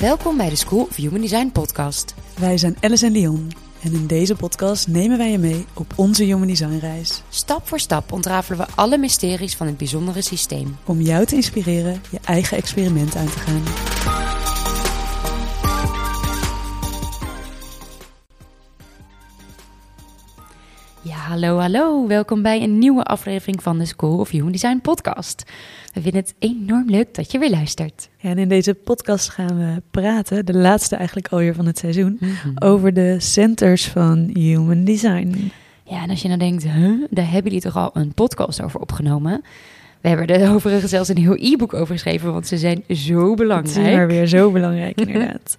Welkom bij de School of Human Design podcast. Wij zijn Alice en Leon en in deze podcast nemen wij je mee op onze Human Design reis. Stap voor stap ontrafelen we alle mysteries van het bijzondere systeem. Om jou te inspireren je eigen experiment aan te gaan. Hallo, hallo. Welkom bij een nieuwe aflevering van de School of Human Design podcast. We vinden het enorm leuk dat je weer luistert. Ja, en in deze podcast gaan we praten, de laatste eigenlijk alweer van het seizoen, Mhm. over de centers van Human Design. Ja, en als je nou denkt, huh, daar hebben jullie toch al een podcast over opgenomen? We hebben er overigens zelfs een heel e-book over geschreven, want ze zijn zo Het is maar belangrijk. weer zo belangrijk inderdaad.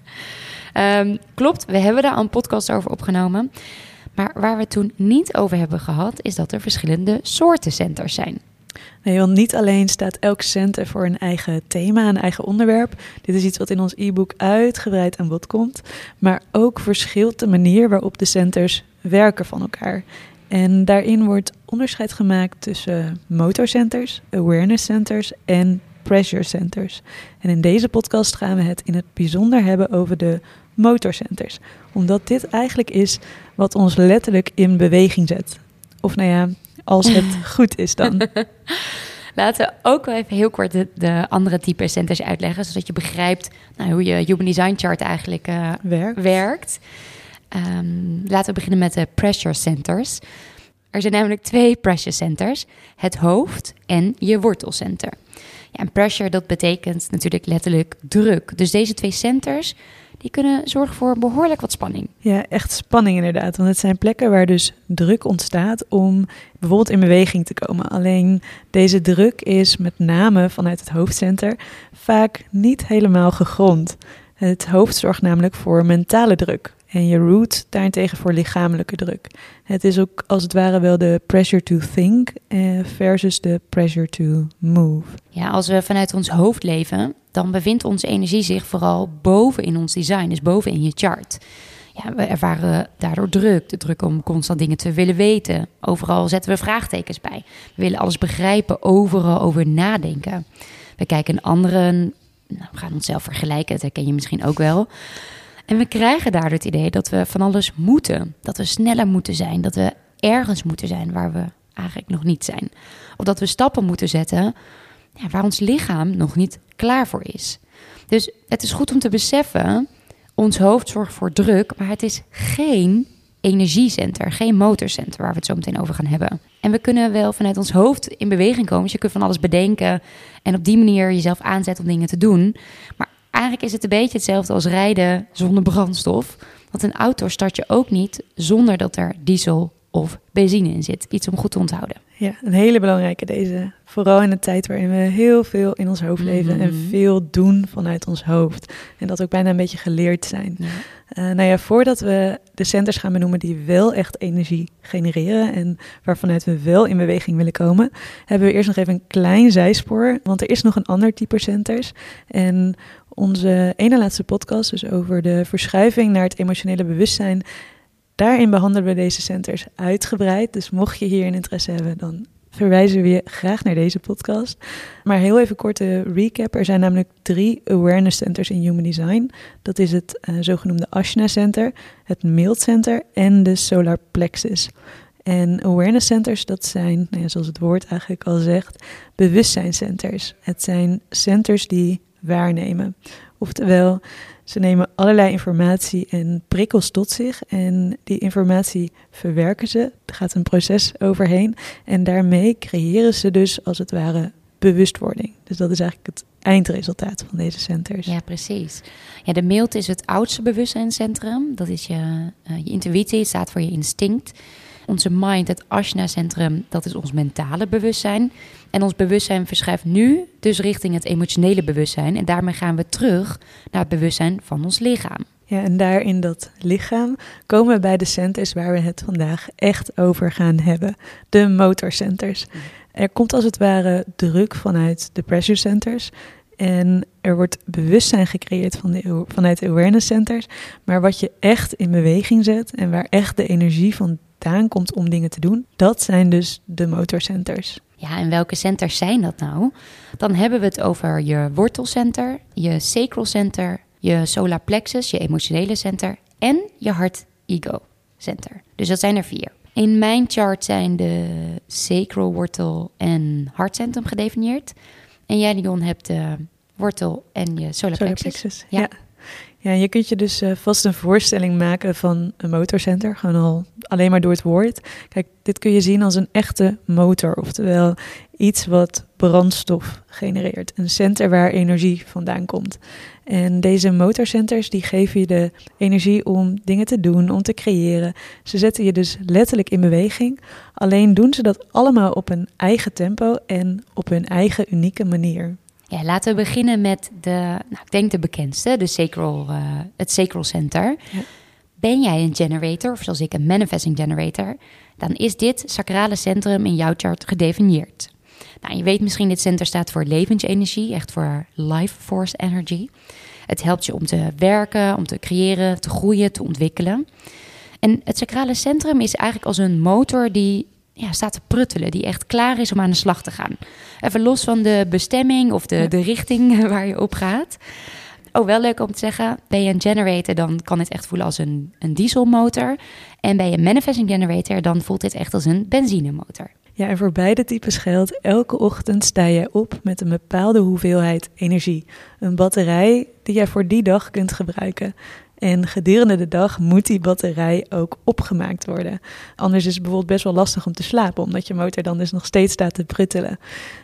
Ehm, klopt, we hebben daar al een podcast over opgenomen. Maar waar we het toen niet over hebben gehad, is dat er verschillende soorten centers zijn. Nee, want niet alleen staat elk center voor een eigen thema, een eigen onderwerp. Dit is iets wat in ons e-book uitgebreid aan bod komt. Maar ook verschilt de manier waarop de centers werken van elkaar. En daarin wordt onderscheid gemaakt tussen motorcenters, awareness centers en pressure centers. En in deze podcast gaan we het in het bijzonder hebben over de motorcenters. Omdat dit eigenlijk is wat ons letterlijk in beweging zet. Of nou ja, als het goed is dan. Laten we ook wel even heel kort de, de andere type centers uitleggen, zodat je begrijpt nou, hoe je Human Design Chart eigenlijk eh, Werkt. werkt. Ehm, laten we beginnen met de pressure centers. Er zijn namelijk twee pressure centers: het hoofd en je wortelcenter. Ja, en pressure dat betekent natuurlijk letterlijk druk. Dus deze twee centers die kunnen zorgen voor behoorlijk wat spanning. Ja, echt spanning inderdaad. Want het zijn plekken waar dus druk ontstaat om bijvoorbeeld in beweging te komen. Alleen deze druk is met name vanuit het hoofdcenter vaak niet helemaal gegrond. Het hoofd zorgt namelijk voor mentale druk. En je root daarentegen voor lichamelijke druk. Het is ook als het ware wel de pressure to think eh, versus de pressure to move. Ja, als we vanuit ons hoofd leven, dan bevindt onze energie zich vooral boven in ons design, dus boven in je chart. Ja, we ervaren daardoor druk, de druk om constant dingen te willen weten. Overal zetten we vraagtekens bij. We willen alles begrijpen, overal over nadenken. We kijken anderen, nou, we gaan onszelf vergelijken, dat herken je misschien ook wel. En we krijgen daardoor het idee dat we van alles moeten. Dat we sneller moeten zijn, dat we ergens moeten zijn waar we eigenlijk nog niet zijn. Of dat we stappen moeten zetten ja, waar ons lichaam nog niet klaar voor is. Dus het is goed om te beseffen, ons hoofd zorgt voor druk, maar het is geen energiecenter, geen motorcenter waar we het zo meteen over gaan hebben. En we kunnen wel vanuit ons hoofd in beweging komen, dus je kunt van alles bedenken en op die manier jezelf aanzetten om dingen te doen. Maar eigenlijk is het een beetje hetzelfde als rijden zonder brandstof. Want een auto start je ook niet zonder dat er diesel of benzine in zit. Iets om goed te onthouden. Ja, een hele belangrijke deze. Vooral in de tijd waarin we heel veel in ons hoofd leven en Mhm. veel doen vanuit ons hoofd. En dat ook bijna een beetje geleerd zijn. Ja. Eh, nou ja, voordat we de centers gaan benoemen die wel echt energie genereren en waarvanuit we wel in beweging willen komen, hebben we eerst nog even een klein zijspoor. Want er is nog een ander type centers. En onze ene laatste podcast, dus over de verschuiving naar het emotionele bewustzijn, daarin behandelen we deze centers uitgebreid. Dus mocht je hier een interesse hebben, dan verwijzen we je graag naar deze podcast. Maar heel even korte recap. Er zijn namelijk drie awareness centers in Human Design. Dat is het eh, zogenoemde Ashna Center, het Mild Center en de Solar Plexus. En awareness centers, dat zijn, nou ja, zoals het woord eigenlijk al zegt, bewustzijncenters. Het zijn centers die waarnemen. Oftewel, ze nemen allerlei informatie en prikkels tot zich en die informatie verwerken ze. Er gaat een proces overheen en daarmee creëren ze dus als het ware bewustwording. Dus dat is eigenlijk het eindresultaat van deze centers. Ja, precies. Ja, de mild is het oudste bewustzijnscentrum. Dat is je, eh, je intuïtie, staat voor je instinct. Onze mind, het Ashna-centrum, dat is ons mentale bewustzijn. En ons bewustzijn verschuift nu dus richting het emotionele bewustzijn. En daarmee gaan we terug naar het bewustzijn van ons lichaam. Ja, en daar in dat lichaam komen we bij de centers waar we het vandaag echt over gaan hebben. De motorcenters. Er komt als het ware druk vanuit de pressure centers. En er wordt bewustzijn gecreëerd van de, vanuit awareness centers. Maar wat je echt in beweging zet en waar echt de energie vandaan komt om dingen te doen, dat zijn dus de motorcenters. Ja, en welke centers zijn dat nou? Dan hebben we het over je wortelcenter, je sacral center, je solar plexus, je emotionele center en je hart ego center. Dus dat zijn er vier. In mijn chart zijn de sacral wortel en hartcentrum gedefinieerd. En jij, Dion, hebt de wortel en je solar, Solar plexus. plexus, Ja. ja. Ja. je kunt je dus eh, vast een voorstelling maken van een motorcenter. Gewoon al alleen maar door het woord. Kijk, dit kun je zien als een echte motor. Oftewel iets wat brandstof genereert. Een center waar energie vandaan komt. En deze motorcenters die geven je de energie om dingen te doen, om te creëren. Ze zetten je dus letterlijk in beweging. Alleen doen ze dat allemaal op een eigen tempo en op hun eigen unieke manier. Ja, laten we beginnen met de, nou, ik denk de bekendste, de sacral, eh, het sacral center. Ja. Ben jij een generator, of zoals ik een manifesting generator, dan is dit sacrale centrum in jouw chart gedefinieerd. Nou, je weet misschien, dit center staat voor levensenergie, echt voor life force energy. Het helpt je om te werken, om te creëren, te groeien, te ontwikkelen. En het sacrale centrum is eigenlijk als een motor die ja, staat te pruttelen, die echt klaar is om aan de slag te gaan. Even los van de bestemming of de, Ja. de richting waar je op gaat. Oh, wel leuk om te zeggen, ben je een generator, dan kan het echt voelen als een, een dieselmotor. En ben je een manifesting generator, dan voelt dit echt als een benzinemotor. Ja, en voor beide types geldt, elke ochtend sta je op met een bepaalde hoeveelheid energie. Een batterij die jij voor die dag kunt gebruiken. En gedurende de dag moet die batterij ook opgemaakt worden. Anders is het bijvoorbeeld best wel lastig om te slapen, omdat je motor dan dus nog steeds staat te pruttelen.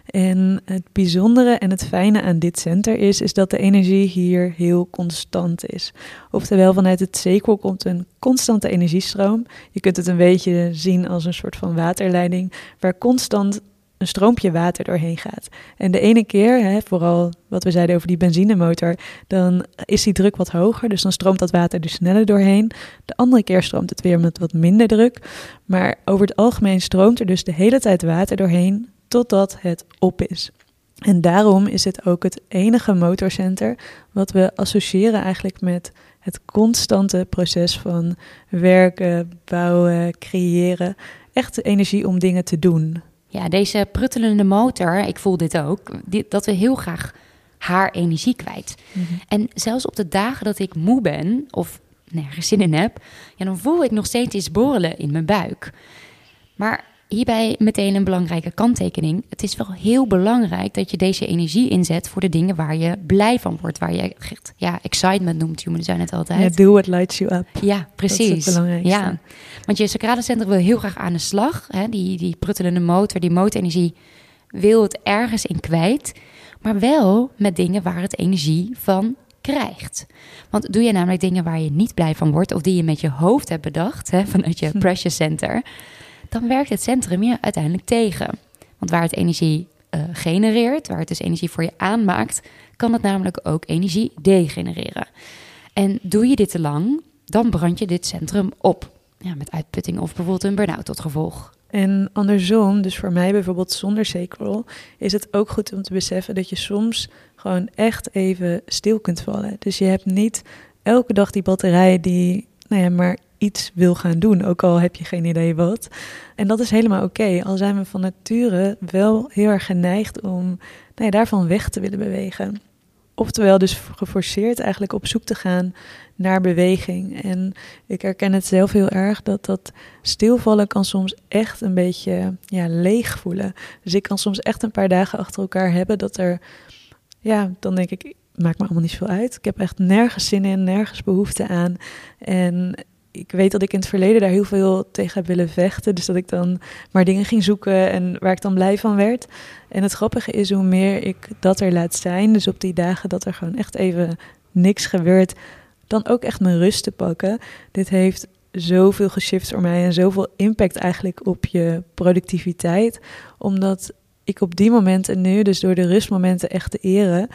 En het bijzondere en het fijne aan dit center is, is dat de energie hier heel constant is. Oftewel, vanuit het zekel komt een constante energiestroom. Je kunt het een beetje zien als een soort van waterleiding, waar constant een stroompje water doorheen gaat. En de ene keer, hè, vooral wat we zeiden over die benzinemotor, dan is die druk wat hoger, dus dan stroomt dat water er sneller doorheen. De andere keer stroomt het weer met wat minder druk. Maar over het algemeen stroomt er dus de hele tijd water doorheen totdat het op is. En daarom is het ook het enige motorcenter wat we associëren eigenlijk met het constante proces van werken, bouwen, creëren. Echt energie om dingen te doen. Ja, deze pruttelende motor, ik voel dit ook, die- dat we heel graag haar energie kwijt. En zelfs op de dagen dat ik moe ben of nergens zin in heb, ja, dan voel ik nog steeds iets borrelen in mijn buik. Maar hierbij meteen een belangrijke kanttekening. Het is wel heel belangrijk dat je deze energie inzet voor de dingen waar je blij van wordt. Waar je echt, ja, excitement noemt Human Design het Ja, altijd. do what lights you up. Ja, precies. Dat is het belangrijkste. Ja, want je sacrale centrum wil heel graag aan de slag. Hè? Die, die pruttelende motor, die motorenergie wil het ergens in kwijt. Maar wel met dingen waar het energie van krijgt. Want doe je namelijk dingen waar je niet blij van wordt... of die je met je hoofd hebt bedacht, hè, vanuit je Hm. pressure center... dan werkt het centrum je uiteindelijk tegen. Want waar het energie eh, genereert, waar het dus energie voor je aanmaakt... kan het namelijk ook energie degenereren. En doe je dit te lang, dan brand je dit centrum op. Ja, met uitputting of bijvoorbeeld een burn-out tot gevolg. En andersom, dus voor mij bijvoorbeeld zonder sacral, is het ook goed om te beseffen dat je soms gewoon echt even stil kunt vallen. Dus je hebt niet elke dag die batterij die, nou ja, maar iets wil gaan doen, ook al heb je geen idee wat. En dat is helemaal oké, al zijn we van nature wel heel erg geneigd om nou ja, daarvan weg te willen bewegen. Oftewel dus geforceerd eigenlijk op zoek te gaan naar beweging. En ik herken het zelf heel erg dat dat stilvallen kan soms echt een beetje ja, leeg voelen. Dus ik kan soms echt een paar dagen achter elkaar hebben dat er, ja, dan denk ik, maakt me allemaal niet veel uit. Ik heb echt nergens zin in, nergens behoefte aan. En ik weet dat ik in het verleden daar heel veel tegen heb willen vechten. Dus dat ik dan maar dingen ging zoeken en waar ik dan blij van werd. En het grappige is, hoe meer ik dat er laat zijn, dus op die dagen dat er gewoon echt even niks gebeurt, dan ook echt mijn rust te pakken. Dit heeft zoveel geshift voor mij en zoveel impact eigenlijk op je productiviteit. Omdat ik op die momenten nu, dus door de rustmomenten echt te eren,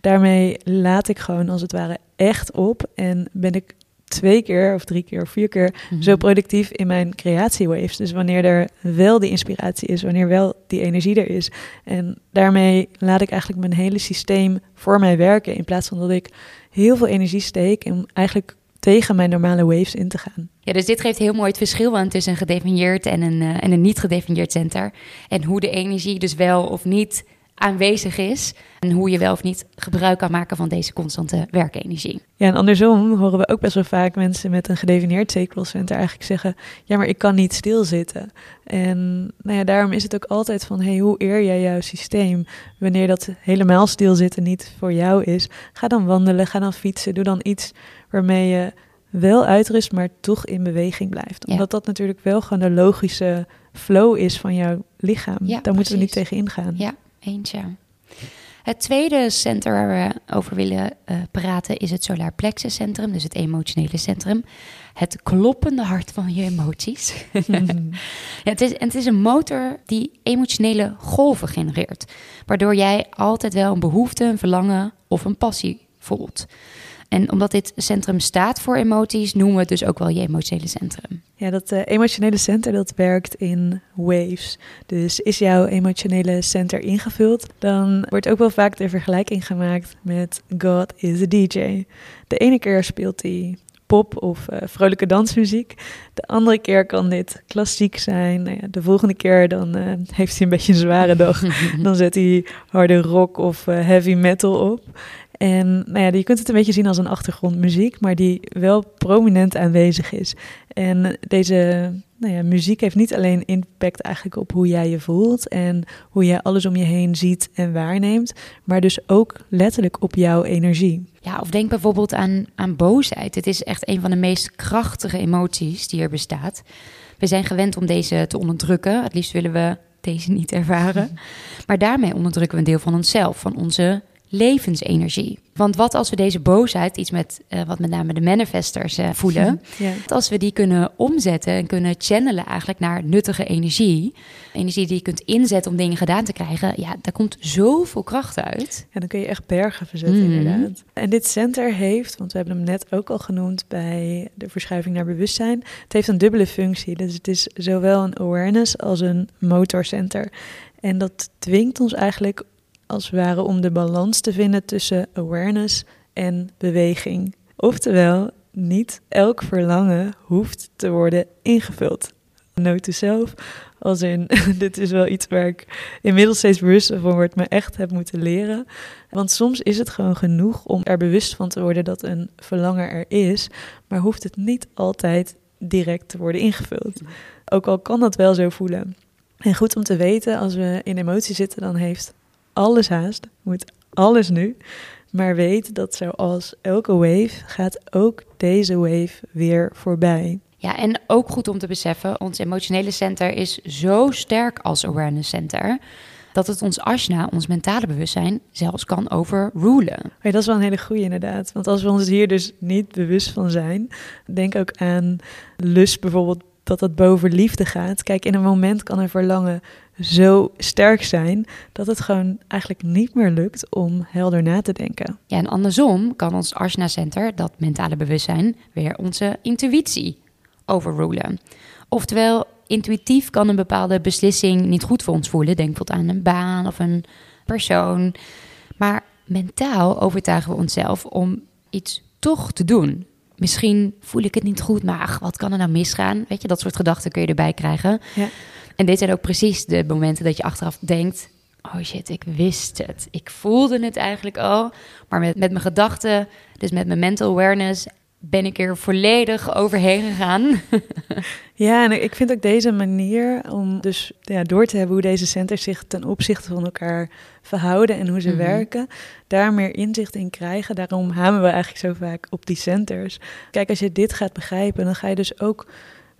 daarmee laat ik gewoon als het ware echt op. En ben ik twee keer of drie keer of vier keer Mhm. zo productief in mijn creatiewaves. Dus wanneer er wel die inspiratie is, wanneer wel die energie er is. En daarmee laat ik eigenlijk mijn hele systeem voor mij werken. In plaats van dat ik heel veel energie steek om eigenlijk tegen mijn normale waves in te gaan. Ja, dus dit geeft heel mooi het verschil aan tussen een gedefinieerd en een, eh, en een niet gedefinieerd center. En hoe de energie dus wel of niet aanwezig is. En hoe je wel of niet gebruik kan maken van deze constante werkenergie. Ja, en andersom horen we ook best wel vaak mensen met een gedefinieerd center eigenlijk zeggen: Ja, maar ik kan niet stilzitten. En nou ja, daarom is het ook altijd van: hey, hoe eer jij jouw systeem? Wanneer dat helemaal stilzitten niet voor jou is, ga dan wandelen, ga dan fietsen, doe dan iets waarmee je wel uitrust, maar toch in beweging blijft. Omdat dat natuurlijk wel gewoon de logische flow is van jouw lichaam. Ja, Daar moeten we niet tegen ingaan. Ja, Het tweede centrum waar we over willen uh, praten is het solar plexus centrum, dus het emotionele centrum. Het kloppende hart van je emoties. ja, het, is, het is een motor die emotionele golven genereert, waardoor jij altijd wel een behoefte, een verlangen of een passie voelt. En omdat dit centrum staat voor emoties, noemen we het dus ook wel je emotionele centrum. Ja, dat uh, emotionele center dat werkt in waves. Dus is jouw emotionele center ingevuld, dan wordt ook wel vaak de vergelijking gemaakt met God is a DJ. De ene keer speelt hij pop of uh, vrolijke dansmuziek. De andere keer kan dit klassiek zijn. Nou ja, de volgende keer dan uh, heeft hij een beetje een zware dag. dan zet hij harde rock of heavy metal op. En nou ja, je kunt het een beetje zien als een achtergrondmuziek, maar die wel prominent aanwezig is. En deze nou ja, muziek heeft niet alleen impact eigenlijk op hoe jij je voelt en hoe jij alles om je heen ziet en waarneemt, maar dus ook letterlijk op jouw energie. Ja, of denk bijvoorbeeld aan, aan boosheid. Het is echt een van de meest krachtige emoties die er bestaat. We zijn gewend om deze te onderdrukken. Het liefst willen we deze niet ervaren. Maar daarmee onderdrukken we een deel van onszelf, van onze levensenergie. Want wat als we deze boosheid, iets met uh, wat met name de manifestors uh, voelen, ja. als we die kunnen omzetten en kunnen channelen eigenlijk naar nuttige energie, energie die je kunt inzetten om dingen gedaan te krijgen, ja, daar komt zoveel kracht uit. Ja, dan kun je echt bergen verzetten mm. inderdaad. En dit center heeft, want we hebben hem net ook al genoemd bij de verschuiving naar bewustzijn, het heeft een dubbele functie. Dus het is zowel een awareness als een motorcenter. En dat dwingt ons eigenlijk als het ware om de balans te vinden tussen awareness en beweging. Oftewel, niet elk verlangen hoeft te worden ingevuld. Note to self, als in, dit is wel iets waar ik inmiddels steeds bewuster van word, maar echt heb moeten leren. Want soms is het gewoon genoeg om er bewust van te worden dat een verlangen er is, maar hoeft het niet altijd direct te worden ingevuld. Ook al kan dat wel zo voelen. En goed om te weten, als we in emotie zitten, dan heeft alles haast, moet alles nu. Maar weet dat zoals elke wave gaat ook deze wave weer voorbij. Ja, en ook goed om te beseffen, ons emotionele center is zo sterk als awareness center dat het ons ashna, ons mentale bewustzijn, zelfs kan overrulen. Ja, dat is wel een hele goede inderdaad. Want als we ons hier dus niet bewust van zijn, denk ook aan lust bijvoorbeeld, dat dat boven liefde gaat. Kijk, in een moment kan een verlangen zo sterk zijn dat het gewoon eigenlijk niet meer lukt om helder na te denken. Ja, en andersom kan ons Arsena Center, dat mentale bewustzijn, weer onze intuïtie overrulen. Oftewel, intuïtief kan een bepaalde beslissing niet goed voor ons voelen. Denk bijvoorbeeld aan een baan of een persoon. Maar mentaal overtuigen we onszelf om iets toch te doen. Misschien voel ik het niet goed, maar ach, wat kan er nou misgaan? Weet je, dat soort gedachten kun je erbij krijgen. Ja. En dit zijn ook precies de momenten dat je achteraf denkt: oh shit, ik wist het. Ik voelde het eigenlijk al. Maar met, met mijn gedachten, dus met mijn mental awareness, ben ik er volledig overheen gegaan. ja, en ik vind ook deze manier om dus ja, door te hebben hoe deze centers zich ten opzichte van elkaar verhouden en hoe ze mhm. werken, daar meer inzicht in krijgen. Daarom hamen we eigenlijk zo vaak op die centers. Kijk, als je dit gaat begrijpen, dan ga je dus ook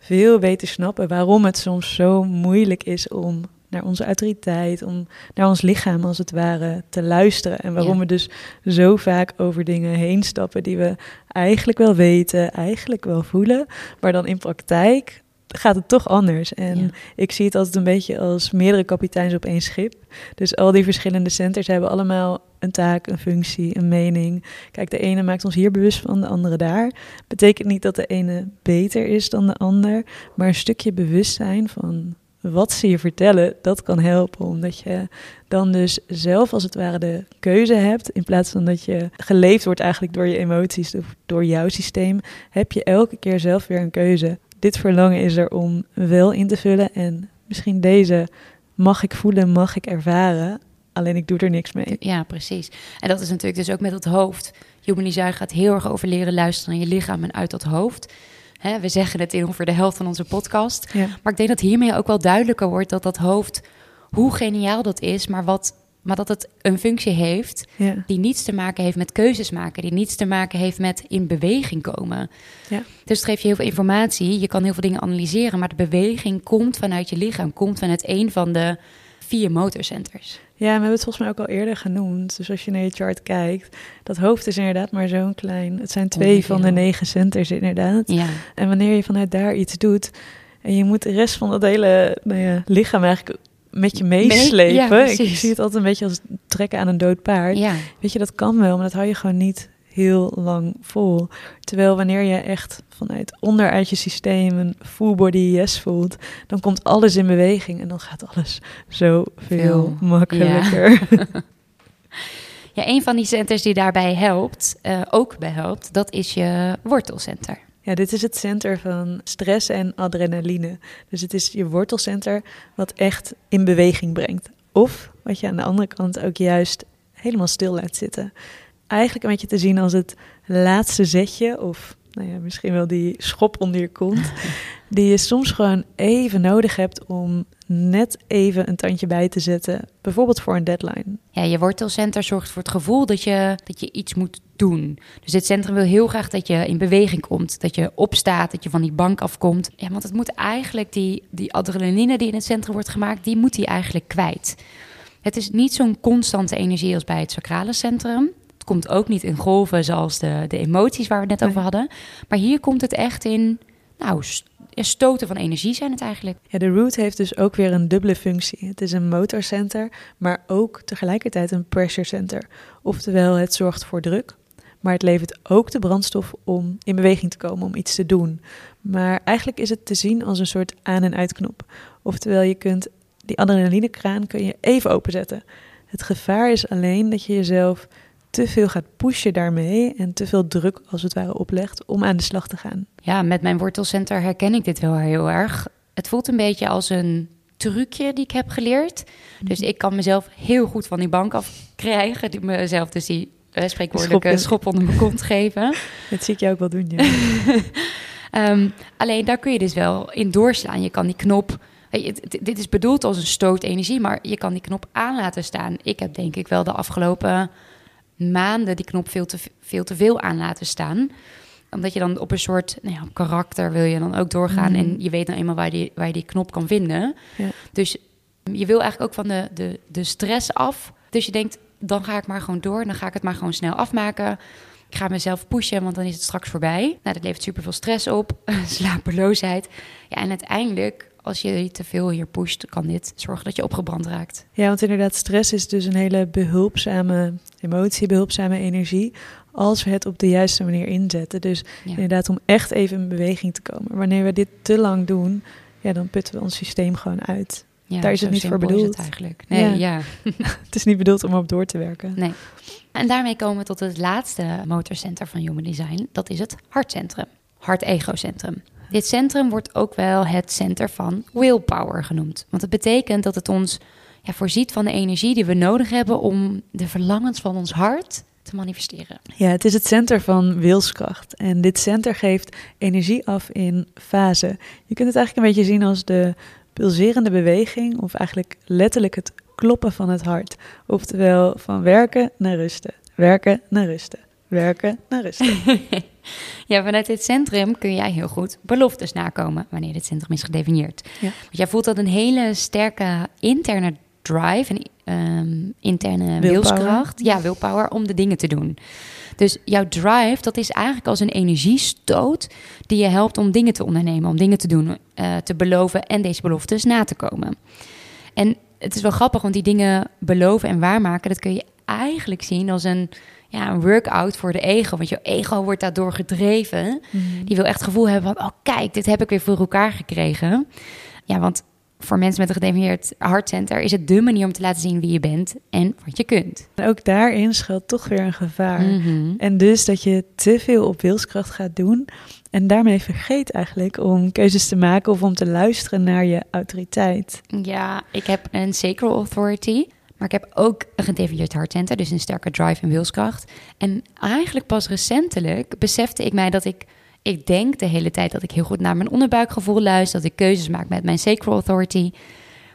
veel beter snappen waarom het soms zo moeilijk is om naar onze autoriteit, om naar ons lichaam als het ware te luisteren. En waarom we dus zo vaak over dingen heen stappen die we eigenlijk wel weten, eigenlijk wel voelen, maar dan in praktijk gaat het toch anders. En ik zie het altijd een beetje als meerdere kapiteins op één schip. Dus al die verschillende centers hebben allemaal een taak, een functie, een mening. Kijk, de ene maakt ons hier bewust van, de andere daar. Betekent niet dat de ene beter is dan de ander, maar een stukje bewustzijn van wat ze je vertellen, dat kan helpen. Omdat je dan dus zelf als het ware de keuze hebt. In plaats van dat je geleefd wordt eigenlijk door je emoties of door jouw systeem. Heb je elke keer zelf weer een keuze. Dit verlangen is er om wel in te vullen. En misschien deze mag ik voelen, mag ik ervaren. alleen ik doe er niks mee. Ja, precies. En dat is natuurlijk dus ook met het hoofd. Human Design gaat heel erg over leren luisteren naar je lichaam en uit dat hoofd. Hè, we zeggen het in ongeveer de helft van onze podcast. Ja. Maar ik denk dat hiermee ook wel duidelijker wordt dat dat hoofd, hoe geniaal dat is, maar, wat, maar dat het een functie heeft Ja. die niets te maken heeft met keuzes maken, die niets te maken heeft met in beweging komen. Ja. Dus het geeft je heel veel informatie, je kan heel veel dingen analyseren, maar de beweging komt vanuit je lichaam, komt vanuit een van de vier motorcenters. Ja, we hebben het volgens mij ook al eerder genoemd. Dus als je naar je chart kijkt, dat hoofd is inderdaad maar zo'n klein. Het zijn twee van de negen centers inderdaad. Ja, En wanneer je vanuit daar iets doet en je moet de rest van dat hele nou ja, lichaam eigenlijk met je meeslepen. ja, ik zie het altijd een beetje als trekken aan een dood paard. ja. Weet je, dat kan wel, maar dat hou je gewoon niet heel lang vol. Terwijl wanneer je echt vanuit onderuit je systeem een full body yes voelt, dan komt alles in beweging en dan gaat alles zoveel Veel, makkelijker. ja, een van die centers die daarbij helpt, eh, ook bij helpt, dat is je wortelcenter. Ja, dit is het center van stress en adrenaline. Dus het is je wortelcenter wat echt in beweging brengt. Of wat je aan de andere kant ook juist helemaal stil laat zitten. Eigenlijk een beetje te zien als het laatste zetje of nou ja, misschien wel die schop onder je kont. die je soms gewoon even nodig hebt om net even een tandje bij te zetten. Bijvoorbeeld voor een deadline. Ja, je wortelcenter zorgt voor het gevoel dat je, dat je iets moet doen. Dus dit centrum wil heel graag dat je in beweging komt. Dat je opstaat, dat je van die bank afkomt. Ja, want het moet eigenlijk, die, die adrenaline die in het centrum wordt gemaakt, die moet die eigenlijk kwijt. Het is niet zo'n constante energie als bij het sacrale centrum. Het komt ook niet in golven zoals de, de emoties waar we het net Nee. over hadden. Maar hier komt het echt in, nou, st- stoten van energie zijn het eigenlijk. Ja, de root heeft dus ook weer een dubbele functie. Het is een motorcenter, maar ook tegelijkertijd een pressure center. Oftewel, het zorgt voor druk, maar het levert ook de brandstof om in beweging te komen, om iets te doen. Maar eigenlijk is het te zien als een soort aan- en uitknop. Oftewel, je kunt die adrenalinekraan kun je even openzetten. Het gevaar is alleen dat je jezelf te veel gaat pushen daarmee en te veel druk als het ware oplegt om aan de slag te gaan. Ja, met mijn wortelcenter herken ik dit wel heel erg. Het voelt een beetje als een trucje die ik heb geleerd. Dus ik kan mezelf heel goed van die bank af krijgen. Die mezelf dus die eh, spreekwoordelijke Schop onder mijn kont geven. Dat zie ik jou ook wel doen, ja. Ehm, alleen daar kun je dus wel in doorslaan. Je kan die knop... dit- is bedoeld als een stootenergie, maar je kan die knop aan laten staan. Ik heb denk ik wel de afgelopen maanden die knop veel te, veel te veel aan laten staan omdat je dan op een soort nou ja, karakter wil je dan ook doorgaan. Mhm. En je weet nou eenmaal waar, die, waar je die knop kan vinden. Ja. Dus je wil eigenlijk ook van de, de, de stress af. Dus je denkt, dan ga ik maar gewoon door. Dan ga ik het maar gewoon snel afmaken. Ik ga mezelf pushen, want dan is het straks voorbij. Nou, dat levert superveel stress op. Slapeloosheid. Ja, en uiteindelijk, als je te veel hier pusht... kan dit zorgen dat je opgebrand raakt. Ja, want inderdaad, stress is dus een hele behulpzame emotie, behulpzame energie. Als we het op de juiste manier inzetten. Dus Ja. inderdaad, om echt even in beweging te komen. Wanneer we dit te lang doen, ja, dan putten we ons systeem gewoon uit. Ja, Daar is het niet voor bedoeld. het eigenlijk. Nee, Ja. ja. Het is niet bedoeld om op door te werken. Nee. En daarmee komen we tot het laatste motorcenter van Human Design. Dat is het hartcentrum. Hart-ego-centrum. Dit centrum wordt ook wel het center van willpower genoemd. Want het betekent dat het ons ja, voorziet van de energie die we nodig hebben om de verlangens van ons hart te manifesteren. Ja, het is het center van wilskracht. En dit center geeft energie af in fase. Je kunt het eigenlijk een beetje zien als de pulserende beweging, of eigenlijk letterlijk het kloppen van het hart. Oftewel van werken naar rusten, werken naar rusten, werken naar rusten. Ja, vanuit dit centrum kun jij heel goed beloftes nakomen wanneer dit centrum is gedefinieerd. Ja. Want jij voelt dat een hele sterke interne drive, een ehm, interne Willpower. wilskracht. Ja, willpower om de dingen te doen. Dus jouw drive, dat is eigenlijk als een energiestoot die je helpt om dingen te ondernemen, om dingen te doen, eh, te beloven en deze beloftes na te komen. En het is wel grappig, want die dingen beloven en waarmaken, dat kun je eigenlijk zien als een, ja, een workout voor de ego. Want je ego wordt daardoor gedreven. Die wil echt het gevoel hebben van, oh kijk, dit heb ik weer voor elkaar gekregen. Ja, want voor mensen met een gedefinieerd hartcenter is het dé manier om te laten zien wie je bent en wat je kunt. En ook daarin schuilt toch weer een gevaar. Mhm. En dus dat je te veel op wilskracht gaat doen en daarmee vergeet eigenlijk om keuzes te maken of om te luisteren naar je autoriteit. Ja, ik heb een sacral authority. Maar ik heb ook een gedefinieerd hartcenter, dus een sterke drive en wilskracht. En eigenlijk pas recentelijk besefte ik mij dat ik... Ik denk de hele tijd dat ik heel goed naar mijn onderbuikgevoel luister... dat ik keuzes maak met mijn sacral authority.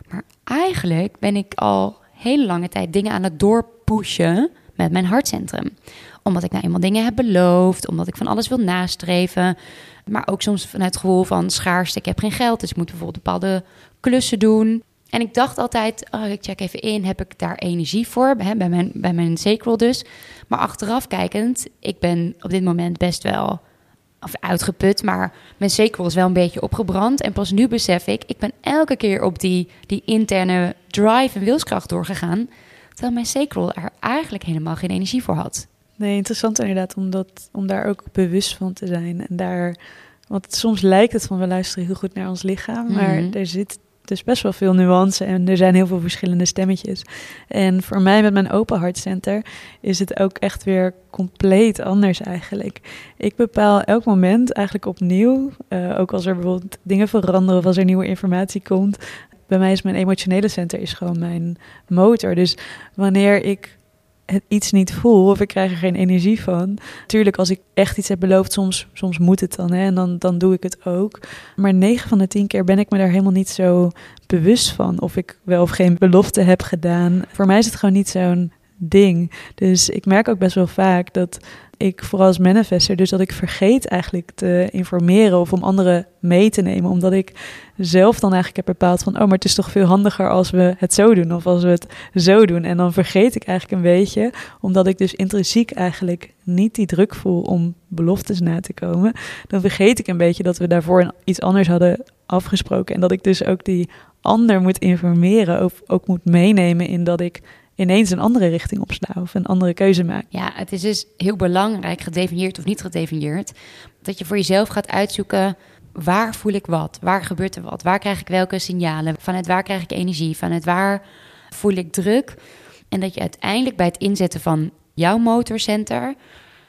Maar eigenlijk ben ik al hele lange tijd dingen aan het doorpushen met mijn hartcentrum. Omdat ik nou eenmaal dingen heb beloofd, omdat ik van alles wil nastreven. Maar ook soms vanuit het gevoel van schaarste, ik heb geen geld, dus ik moet bijvoorbeeld bepaalde klussen doen. En ik dacht altijd, oh, ik check even in, heb ik daar energie voor? Hè, bij, mijn, bij mijn sacral dus. Maar achteraf kijkend, ik ben op dit moment best wel of uitgeput, maar mijn sacral is wel een beetje opgebrand. En pas nu besef ik, ik ben elke keer op die, die interne drive en wilskracht doorgegaan. Terwijl mijn sacral er eigenlijk helemaal geen energie voor had. Nee, interessant inderdaad, om, dat, om daar ook bewust van te zijn. En daar, want soms lijkt het van we luisteren heel goed naar ons lichaam, maar Mhm. er zit dus best wel veel nuance en er zijn heel veel verschillende stemmetjes. En voor mij met mijn open hartcenter is het ook echt weer compleet anders eigenlijk. Ik bepaal elk moment eigenlijk opnieuw, eh, ook als er bijvoorbeeld dingen veranderen of als er nieuwe informatie komt. Bij mij is mijn emotionele center is gewoon mijn motor. Dus wanneer ik iets niet voel of ik krijg er geen energie van. Tuurlijk, als ik echt iets heb beloofd, soms, soms moet het dan hè, en dan, dan doe ik het ook. Maar 9 van de 10 keer ben ik me daar helemaal niet zo bewust van of ik wel of geen belofte heb gedaan. Voor mij is het gewoon niet zo'n ding. Dus ik merk ook best wel vaak dat ik vooral als manifester, dus dat ik vergeet eigenlijk te informeren of om anderen mee te nemen, omdat ik zelf dan eigenlijk heb bepaald van, oh, maar het is toch veel handiger als we het zo doen of als we het zo doen. En dan vergeet ik eigenlijk een beetje, omdat ik dus intrinsiek eigenlijk niet die druk voel om beloftes na te komen, dan vergeet ik een beetje dat we daarvoor iets anders hadden afgesproken en dat ik dus ook die ander moet informeren of ook moet meenemen in dat ik ineens een andere richting opsla of een andere keuze maak. Ja, het is dus heel belangrijk, gedefinieerd of niet gedefinieerd, dat je voor jezelf gaat uitzoeken waar voel ik wat, waar gebeurt er wat, waar krijg ik welke signalen, vanuit waar krijg ik energie, vanuit waar voel ik druk. En dat je uiteindelijk bij het inzetten van jouw motorcenter,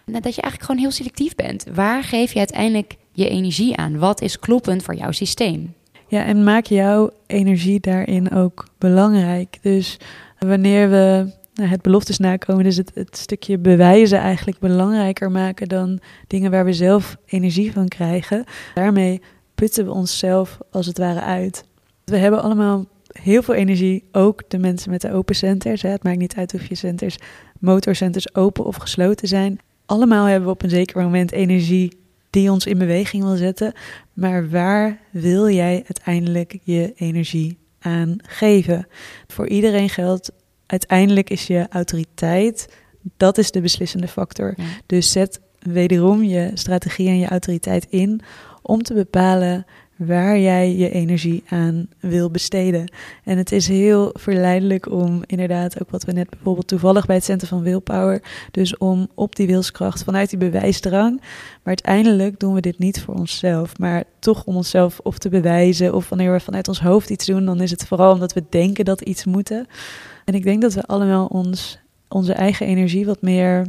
nou, dat je eigenlijk gewoon heel selectief bent. Waar geef je uiteindelijk je energie aan? Wat is kloppend voor jouw systeem? Ja, en maak jouw energie daarin ook belangrijk. Dus wanneer we het beloftes nakomen, dus het, het stukje bewijzen eigenlijk belangrijker maken dan dingen waar we zelf energie van krijgen. Daarmee putten we onszelf als het ware uit. We hebben allemaal heel veel energie, ook de mensen met de open centers. Hè. Het maakt niet uit of je centers, motorcenters open of gesloten zijn. Allemaal hebben we op een zeker moment energie die ons in beweging wil zetten. Maar waar wil jij uiteindelijk je energie aan geven? Voor iedereen geldt, uiteindelijk is je autoriteit, dat is de beslissende factor. Ja. Dus zet wederom je strategie en je autoriteit in om te bepalen waar jij je energie aan wil besteden. En het is heel verleidelijk om inderdaad, ook wat we net bijvoorbeeld toevallig bij het Centrum van Willpower, dus om op die wilskracht vanuit die bewijsdrang, maar uiteindelijk doen we dit niet voor onszelf, maar toch om onszelf of te bewijzen of wanneer we vanuit ons hoofd iets doen, dan is het vooral omdat we denken dat we iets moeten. En ik denk dat we allemaal ons, onze eigen energie wat meer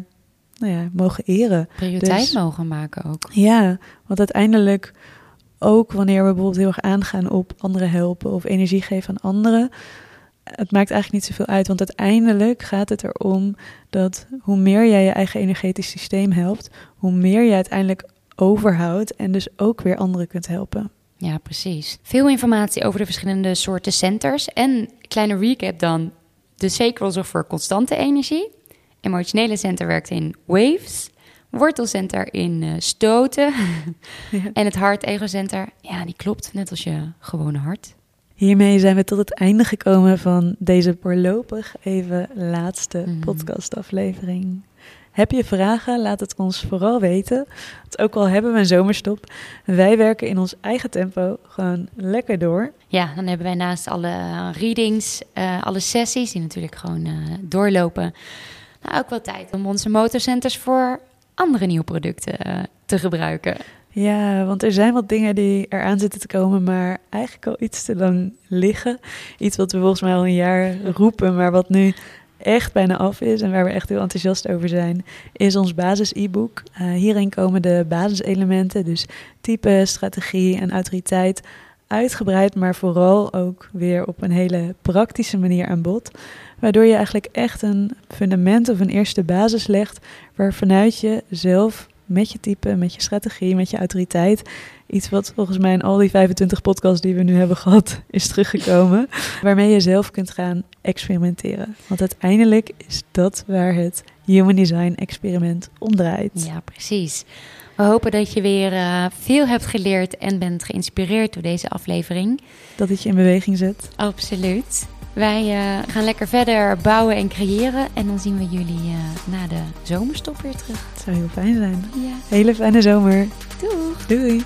nou ja, mogen eren. Prioriteit Dus- mogen maken ook. Ja, want uiteindelijk ook wanneer we bijvoorbeeld heel erg aangaan op anderen helpen of energie geven aan anderen, het maakt eigenlijk niet zoveel uit, want uiteindelijk gaat het erom dat hoe meer jij je eigen energetisch systeem helpt, hoe meer je uiteindelijk overhoudt en dus ook weer anderen kunt helpen. Ja, precies. Veel informatie over de verschillende soorten centers. En kleine recap dan. De sacral zorgt voor constante energie. Emotionele center werkt in waves. Wortelcenter in eh, stoten. Ja. En het hart-ego-center, ja, die klopt. Net als je gewone hart. Hiermee zijn we tot het einde gekomen van deze voorlopig even laatste Mhm. podcastaflevering. Heb je vragen? Laat het ons vooral weten. Want ook al hebben we een zomerstop, wij werken in ons eigen tempo gewoon lekker door. Ja, dan hebben wij naast alle eh, readings, eh, alle sessies, die natuurlijk gewoon doorlopen, nou, ook wel tijd om onze motorcenters voor andere nieuwe producten eh, te gebruiken. Ja, want er zijn wat dingen die eraan zitten te komen, maar eigenlijk al iets te lang liggen. Iets wat we volgens mij al een jaar roepen, maar wat nu echt bijna af is en waar we echt heel enthousiast over zijn, is ons basis-e-book. Eh, hierin komen de basiselementen, dus type, strategie en autoriteit, uitgebreid, maar vooral ook weer op een hele praktische manier aan bod. Waardoor je eigenlijk echt een fundament of een eerste basis legt waarvanuit je zelf met je type, met je strategie, met je autoriteit. Iets wat volgens mij in al die 25 podcasts die we nu hebben gehad is teruggekomen. waarmee je zelf kunt gaan experimenteren. Want uiteindelijk is dat waar het Human Design experiment om draait. Ja, precies. We hopen dat je weer uh, veel hebt geleerd en bent geïnspireerd door deze aflevering. Dat het je in beweging zet. Absoluut. Wij uh, gaan lekker verder bouwen en creëren. En dan zien we jullie uh, na de zomerstop weer terug. Het zou heel fijn zijn. Ja. Hele fijne zomer. Doeg. Doei.